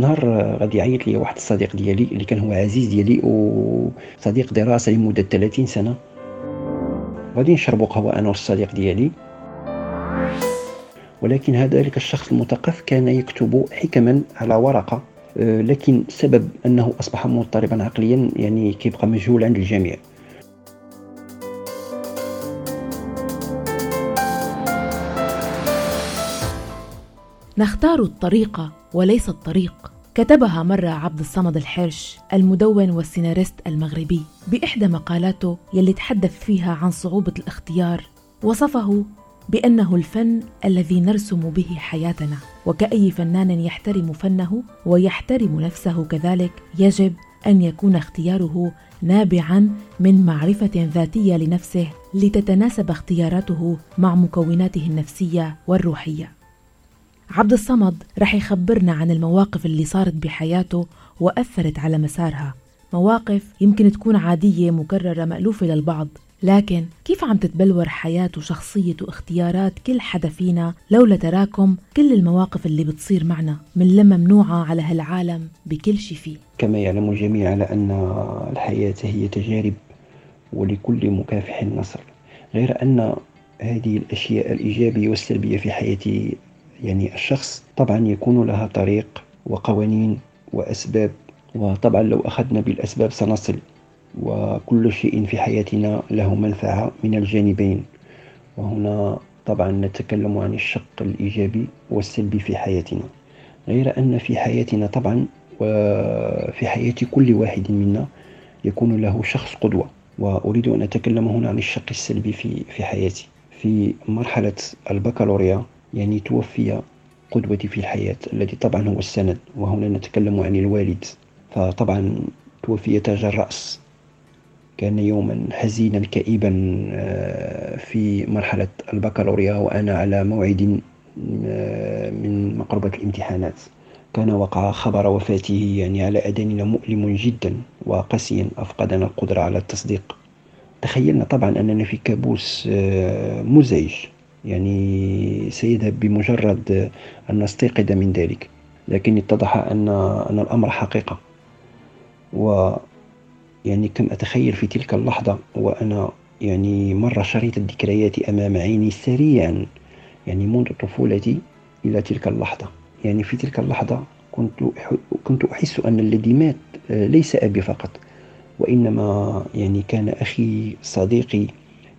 واحد النهار غادي يعيط لي واحد الصديق ديالي اللي كان هو عزيز ديالي وصديق دراسة لمدة 30 سنة. غادي نشربوا قهوة أنا والصديق ديالي. ولكن هذلك الشخص المثقف كان يكتب حكما على ورقة آه، لكن سبب أنه أصبح مضطربا عقليا يعني كيبقى مجهول عند الجميع. نختار الطريقة. وليس الطريق. كتبها مرة عبد الصمد الحرش المدون والسيناريست المغربي بإحدى مقالاته يلي تحدث فيها عن صعوبة الاختيار. وصفه بأنه الفن الذي نرسم به حياتنا وكأي فنان يحترم فنه ويحترم نفسه كذلك يجب أن يكون اختياره نابعا من معرفة ذاتية لنفسه لتتناسب اختياراته مع مكوناته النفسية والروحية. عبد الصمد رح يخبرنا عن المواقف اللي صارت بحياته وأثرت على مسارها. مواقف يمكن تكون عادية مكررة مألوفة للبعض. لكن كيف عم تتبلور حياة وشخصية واختيارات كل حدا فينا؟ لولا تراكم كل المواقف اللي بتصير معنا من لما ممنوعة على هالعالم بكل شي فيه. كما يعلم الجميع على أن الحياة هي تجارب ولكل مكافح نصر غير أن هذه الأشياء الإيجابية والسلبية في حياة يعني الشخص طبعا يكون لها طريق وقوانين وأسباب وطبعا لو أخذنا بالأسباب سنصل وكل شيء في حياتنا له منفعة من الجانبين. وهنا طبعا نتكلم عن الشق الإيجابي والسلبي في حياتنا. غير أن في حياتنا طبعا وفي حياة كل واحد منا يكون له شخص قدوة. وأريد أن أتكلم هنا عن الشق السلبي في في حياتي. في مرحلة البكالوريا يعني توفي قدوتي في الحياة الذي طبعا هو السند وهنا نتكلم عن الوالد. فطبعا توفي تاج الرأس. كان يوما حزينا كئيبا آه، في مرحلة البكالوريا وأنا على موعد آه، من مقربة الامتحانات. كان وقع خبر وفاته يعني على أذاننا مؤلم جدا وقاسيا أفقدنا القدرة على التصديق. تخيلنا طبعا أننا في كابوس آه، مزعج. يعني سيذهب بمجرد أن نستيقظ من ذلك لكن اتضح أن أن الأمر حقيقة. و يعني كم أتخيل في تلك اللحظة وأنا يعني مر شريط الذكريات أمام عيني سريعا يعني منذ طفولتي إلى تلك اللحظة. يعني في تلك اللحظة كنت كنت أحس أن الذي مات آه، ليس أبي فقط وإنما يعني كان أخي صديقي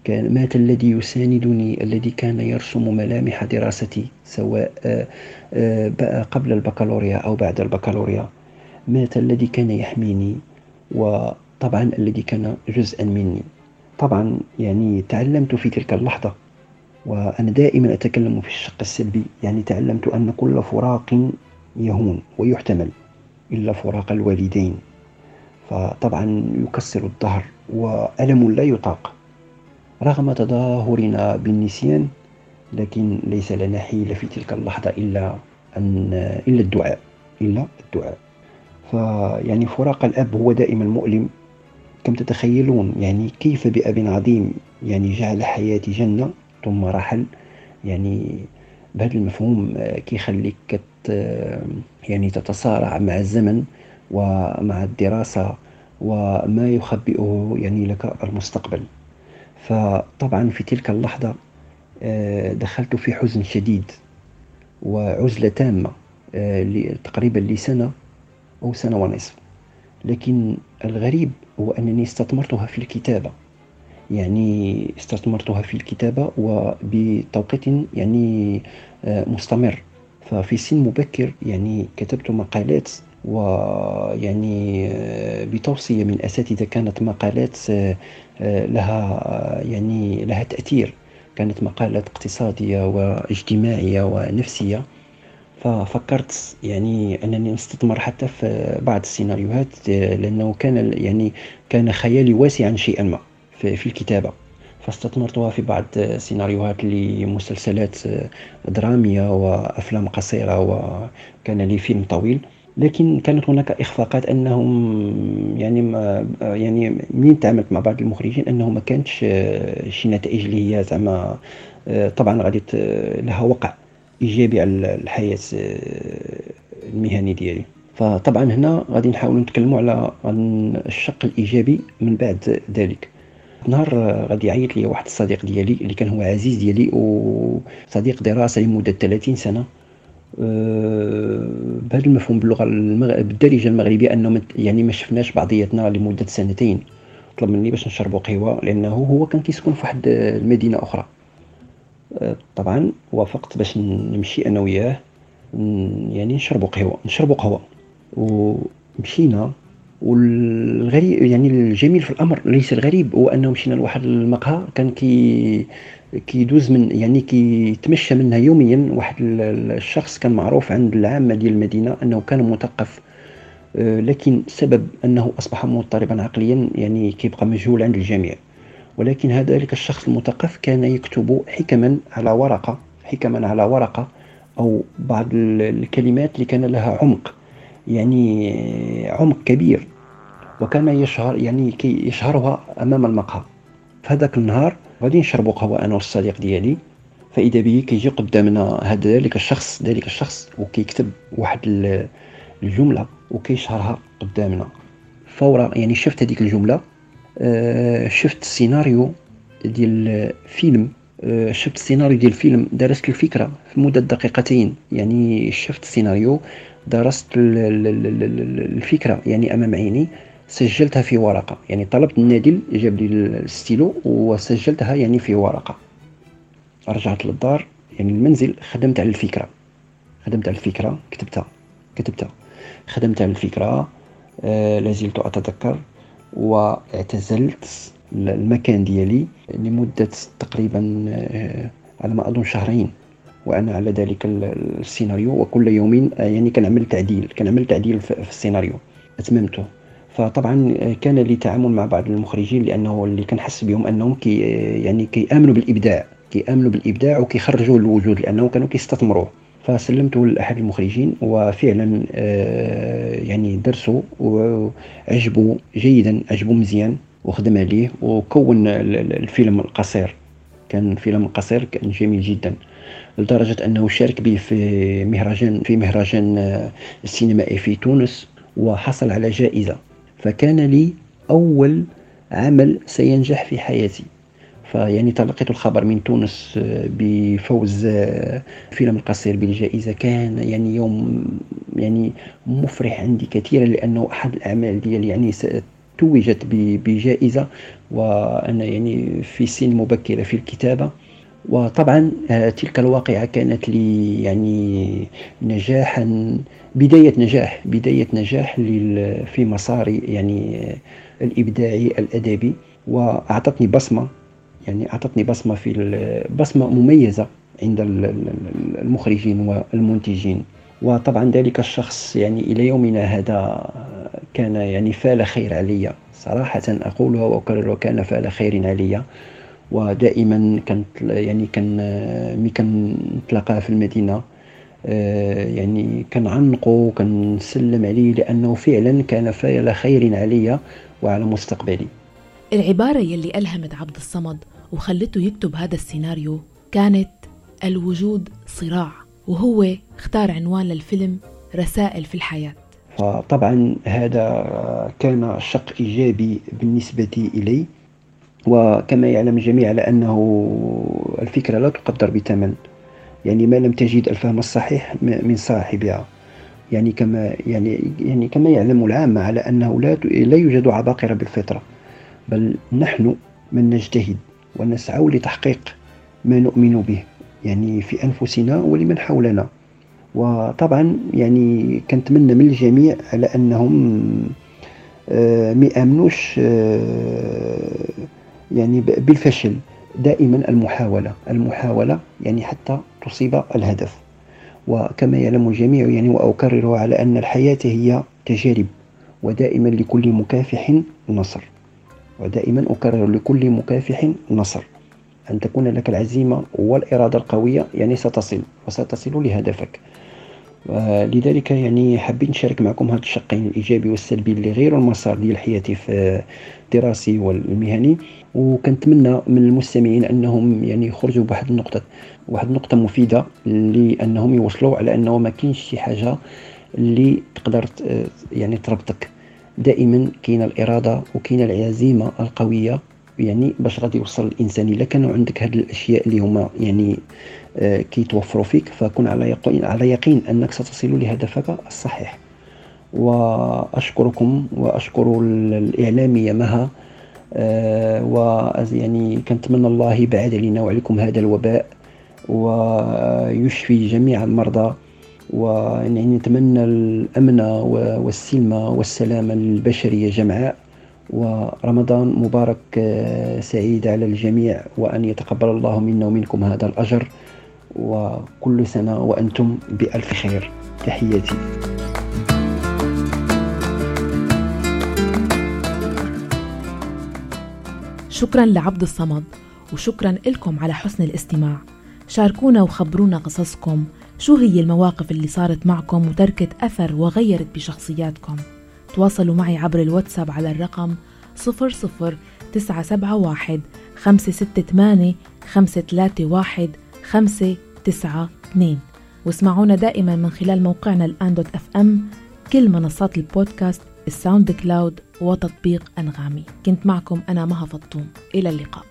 كان مات الذي يساندني الذي كان يرسم ملامح دراستي سواء آه، آه، بقى قبل البكالوريا أو بعد البكالوريا. مات الذي كان يحميني وطبعا الذي كان جزءا مني. طبعا يعني تعلمت في تلك اللحظة وأنا دائما أتكلم في الشق السلبي. يعني تعلمت أن كل فراق يهون ويحتمل إلا فراق الوالدين. فطبعا يكسر الظهر وألم لا يطاق. رغم تظاهرنا بالنسيان لكن ليس لنا حيلة في تلك اللحظة إلا أن إلا الدعاء إلا الدعاء. فيعني فراق الأب هو دائما مؤلم كم تتخيلون؟ يعني كيف بأب عظيم؟ يعني جعل حياتي جنة ثم رحل. يعني بهذا المفهوم كيخليك يعني تتصارع مع الزمن ومع الدراسة وما يخبئه يعني لك المستقبل. فطبعا في تلك اللحظة آه، دخلت في حزن شديد وعزلة تامة آه، تقريبا لسنة أو سنة ونصف. لكن الغريب هو أنني استثمرتها في الكتابة. يعني استثمرتها في الكتابة وبتوقيت يعني آه، مستمر. ففي سن مبكر يعني كتبت مقالات ويعني بتوصية من أساتذة كانت مقالات لها يعني لها تأثير. كانت مقالات اقتصادية واجتماعية ونفسية. ففكرت يعني أنني نستثمر حتى في بعض السيناريوهات لأنه كان يعني كان خيالي واسعا شيئا ما في الكتابة. فاستثمرتها في بعض السيناريوهات لمسلسلات درامية وأفلام قصيرة وكان لي فيلم طويل. لكن كانت هناك إخفاقات أنهم يعني ما يعني منين تعاملت مع بعض المخرجين أنه ما كانتش آه، شي نتائج اللي هي زعما آه، طبعا غادي لها وقع إيجابي على الحياة آه، المهني ديالي. فطبعا هنا غادي نحاول نتكلموا على الشق الإيجابي من بعد ذلك. نهار غادي يعيط لي واحد الصديق ديالي اللي كان هو عزيز ديالي وصديق دراسة لمدة 30 سنة. بهذا المفهوم باللغة المغ... بالدارجة المغربية أنه يعني ما شفناش بعضياتنا لمدة سنتين. طلب مني باش نشربوا قهوة لأنه هو كان كيسكن في واحد المدينة أخرى. أه طبعا وافقت باش نمشي أنا وياه يعني نشربوا قهوة نشربوا قهوة. ومشينا والغريب يعني الجميل في الأمر ليس الغريب هو أنه مشينا لواحد المقهى كان كي كيدوز من يعني كيتمشى منها يوميا واحد الشخص كان معروف عند العامة ديال المدينة أنه كان مثقف آه، لكن سبب أنه أصبح مضطربا عقليا يعني كيبقى مجهول عند الجميع. ولكن هذا ذلك الشخص المثقف كان يكتب حكما على ورقة حكما على ورقة أو بعض الكلمات اللي كان لها عمق يعني عمق كبير. وكان يشهر يعني كي يشهرها أمام المقهى. في هذاك النهار غادي نشربوا قهوة أنا والصديق ديالي. فإذا به كيجي قدامنا هذا ذلك الشخص ذلك الشخص وكيكتب واحد الجملة وكيشهرها قدامنا. فورا يعني شفت هذيك الجملة آه، شفت السيناريو ديال فيلم آه، شفت السيناريو ديال الفيلم درست الفكرة في مدة دقيقتين. يعني شفت السيناريو درست الفكرة يعني أمام عيني. سجلتها في ورقة. يعني طلبت النادل جاب لي الستيلو وسجلتها يعني في ورقة. رجعت للدار يعني المنزل خدمت على الفكرة. خدمت على الفكرة كتبتها. كتبتها. خدمت على الفكرة آه لازلت أتذكر واعتزلت المكان ديالي لمدة تقريبا آه على ما أظن شهرين. وأنا على ذلك السيناريو وكل يوم آه يعني كنعمل تعديل كنعمل تعديل في السيناريو. أتممته. فطبعا كان لي تعامل مع بعض المخرجين لأنه اللي كنحس بهم أنهم كي يعني كيامنوا بالإبداع كيامنوا بالإبداع وكيخرجوا الوجود لأنه كانوا كيستثمروه فسلمته لأحد المخرجين وفعلا آه، يعني درسوا وعجبوا جيدا عجبوا مزيان وخدم عليه وكون الفيلم القصير. كان فيلم قصير كان جميل جدا لدرجة أنه شارك به في مهرجان في مهرجان آه، السينمائي في تونس وحصل على جائزة. فكان لي أول عمل سينجح في حياتي. فيعني تلقيت الخبر من تونس آه، بفوز آه، فيلم القصير بالجائزة. كان يعني يوم يعني مفرح عندي كثيرا لأنه أحد الأعمال ديالي يعني توجت بجائزة. وأنا يعني في سن مبكرة في الكتابة. وطبعا آه، تلك الواقعة كانت لي يعني نجاحا بداية نجاح بداية نجاح في مساري يعني آه، الإبداعي الأدبي. وأعطتني بصمة يعني أعطتني بصمة في بصمة مميزة عند المخرجين والمنتجين. وطبعا ذلك الشخص يعني إلى يومنا هذا كان يعني فال خير علي. صراحة أقولها وأكررها كان فال خير علي. ودائما كانت يعني كان مي كنتلاقاه في المدينة آه، يعني كنعنقو كنسلم عليه لأنه فعلا كان فاعل خير علي وعلى مستقبلي. العبارة يلي ألهمت عبد الصمد وخلته يكتب هذا السيناريو كانت الوجود صراع وهو اختار عنوان للفيلم رسائل في الحياة. فطبعا هذا كان شق إيجابي بالنسبة إلي. وكما يعلم الجميع على أنه الفكرة لا تقدر بثمن. يعني ما لم تجد الفهم الصحيح من صاحبها. يعني كما يعني يعني كما يعلم العامة على أنه لا لا يوجد عباقرة بالفطرة. بل نحن من نجتهد ونسعى لتحقيق ما نؤمن به يعني في أنفسنا ولمن حولنا. وطبعا يعني كنتمنى من الجميع على أنهم آه، ما يامنوش آه، يعني بالفشل دائما المحاولة. المحاولة يعني حتى تصيب الهدف. وكما يعلم الجميع يعني وأكرر على أن الحياة هي تجارب ودائما لكل مكافح نصر. ودائما أكرر لكل مكافح نصر. أن تكون لك العزيمة والإرادة القوية يعني ستصل وستصل لهدفك. لذلك يعني حابين نشارك معكم هذا الشقين الإيجابي والسلبي اللي غيروا المسار ديال حياتي في الدراسي والمهني. وكنتمنى من المستمعين أنهم يعني يخرجوا بواحد النقطة واحد النقطة مفيدة لأنهم يوصلوا على أنه ما كاينش شي حاجة اللي تقدر يعني تربطك. دائما كاينة الإرادة وكاينة العزيمة القوية يعني باش غادي يوصل الإنسان. إلا كانوا عندك هذه الأشياء اللي هما يعني آه كيتوفروا فيك فكن على يقين على يقين أنك ستصل لهدفك الصحيح. وأشكركم وأشكر الاعلاميه مها آه ويعني كنتمنى الله يبعد علينا وعليكم هذا الوباء ويشفي جميع المرضى. ويعني نتمنى الأمن والسلم والسلام للبشرية جمعاء ورمضان مبارك آه، سعيد على الجميع وأن يتقبل الله منا ومنكم هذا الأجر. وكل سنة وأنتم بألف خير. تحياتي. شكرا لعبد الصمد وشكرا لكم على حسن الاستماع. شاركونا وخبرونا قصصكم شو هي المواقف اللي صارت معكم وتركت أثر وغيرت بشخصياتكم. تواصلوا معي عبر الواتساب على الرقم 00971 568 531 592 واسمعونا دائما من خلال موقعنا الآن dot FM كل منصات البودكاست ال SoundCloud وتطبيق أنغامي. كنت معكم أنا مها فطوم. إلى اللقاء.